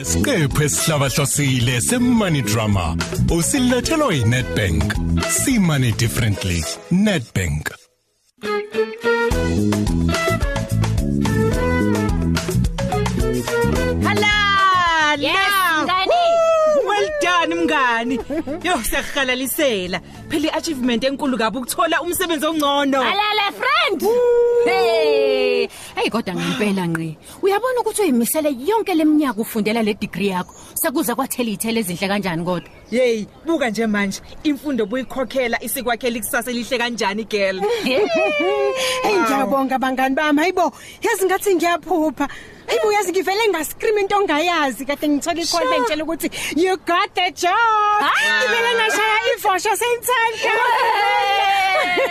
Esiqephu esihlabahlosile semoney drama usilethelwa yiNetbank. See money differently. Netbank. Hala! Yes, mngani. Yo siyakuhalalisela. Phela iachievement enkulu kabi ukuthola umsebenzi ongcono. Alala friend. Hey, hey kodwa ngempela ngqi. Uyabona ukuthi uyimisele yonke leminyaka ufundela le degree yakho. Sekuza kwathela ithele ezinhle kanjani kodwa? Hey, buka nje manje. Imfundo buyikhokhela isikwakhela ikusasa elihle kanjani girl. Hey ngiyabonga bangani bami hayibo yazi ngathi ngiyaphupha Hayibo yazi ngivele ngascream into ongayazi. Kade ngithola icall Sure. bengitshela ukuthi you got the job. Ah. ngivele ngashaya ivosho sentanda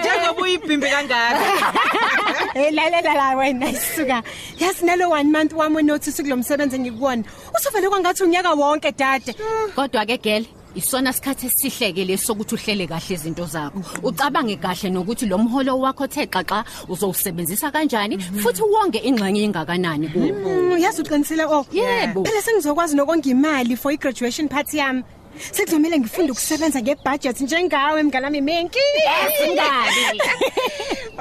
Njengoba uyibhimbi kangaka. Hey lalela la wena isuka. Yazi nalo one month wami notice kulomsebenzi engikuwona usuvele kwangathi unyaka wonke dade. Kodwa ke girl Isona sikhathi esihleke lesokuthi uhlele kahle izinto zakho. Ucabange kahle nokuthi lo mholo wakho theqaxa uzowusebenzisa kanjani futhi wonge ingxenye engakanani kuwo. Mm, yazi uqinisile oh Yebo. phela sengizokwazi nokonga imali for i-graduation party yami sekuzomela ngifunde ukusebenza ngebudget njengawe mnganami menki Singani.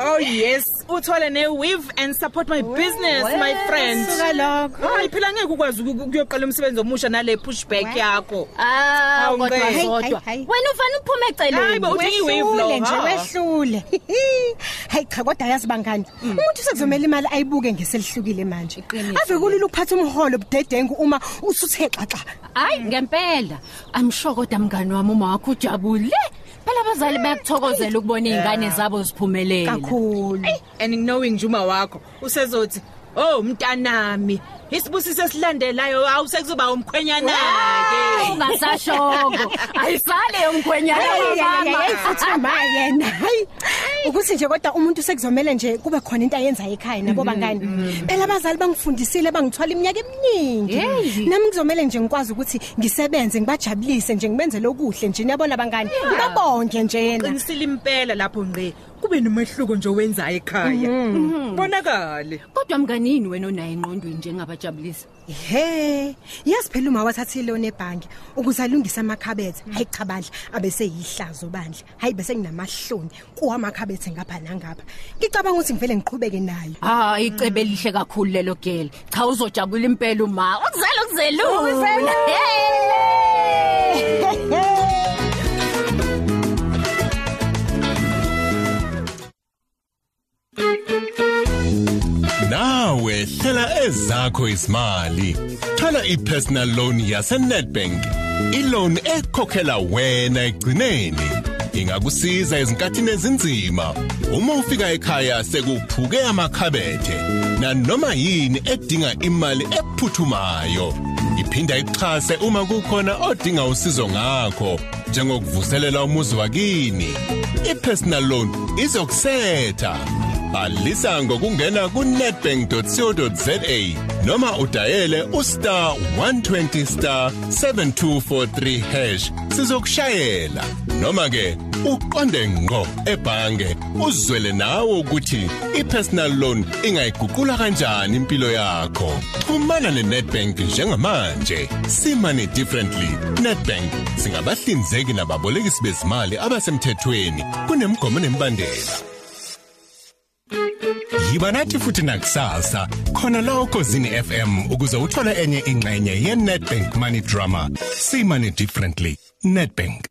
Oh yes, uthole ne weave and support my business my friend. suka lokho Hayi phela ngeke ukwazi uku- ukuyoqala umsebenzi omusha nale pushback yakho. Ah, Hawu, kodwa ngeke. zodwa. Hayi, hayi. Wena ufana uphume Hayi, bo- eceleni. Uthi i-wave lo, wehlule nje ha? wehlule hayi cha kodwa yazi bangani umuntu sekuzomela imali ayibuke ngeselihlukile manje Iqiniso. ave kulula ukuphatha umholo budedengu uma usuthe xaxa Hayi ngempela. Amsho kodwa mngani wami uma wakho ujabule. Phela abazali bayakuthokozela ukubona izingane zabo ziphumelela. kakhulu And knowing Juma wakho usezothi, "Oh mntanami, isibusiso esilandelayo awusekuzoba umkhwenyana ke." Ungasashoko. Ayisale yomkhwenyana mama. futhi yena hayi ukuthi nje kodwa umuntu sekuzomela nje kube khona into ayenzayo ekhaya nabo bangani. Phela abazali bangifundisile bangithwala iminyaka eminingi. Hey. nami kuzomela nje ngikwazi ukuthi ngisebenze ngibajabulise nje ngibenze lokuhle nje niyabona bangani? Ngibabonke nje yena. Qinisile impela lapho ngqe. Kube nomehluko nje owenzayo ekhaya. Bonakale. Kodwa mnganini wena onayo engqondweni njengabajabulisa? He, yazi phela uma wathatha loan ebhanki ukuze alungise amakhabethe, hayi cha bandla abese yihlazo bandla. Hayi bese nginamahloni kuwamakhabethe ngapha nangapha. Ngicabanga ukuthi ngivele ngiqhubeke nayo. Hayi icebe lihle kakhulu lelo girl. Cha uzojabula impela uma. Ukuzela ukuzelula. Nawe hlela ezakho izimali. Thola ipersonal loan yase Nedbank. Iloan ekhokhela wena egcineni. Ingakusiza ezinkathini ezinzima. Uma ufika ekhaya sekuphuke amakhabethe nanoma yini edinga imali ephuthumayo. Iphinda ixhase uma kukhona odinga usizo ngakho njengokuvuselela umuzi wakini. I-personal loan izokusetha. Balisa ngokungena ku-netbank.co.za noma udayele ustar 120 star 7243 hash. Sizokushayela. Noma ke uqonde ngqo ebhange uzwele nawe ukuthi i-personal loan ingayiguqula kanjani impilo yakho. Xhumana ne-Nedbank njengamanje. Simane differently. Nedbank singabahlinzeki nababolekisi bezimali abasemthethweni. Kunemgomo nemibandela Yiba nathi futhi nakusasa khona la ukozini FM ukuze uthole enye ingxenye ye Nedbank Money Drama. See money differently. Nedbank.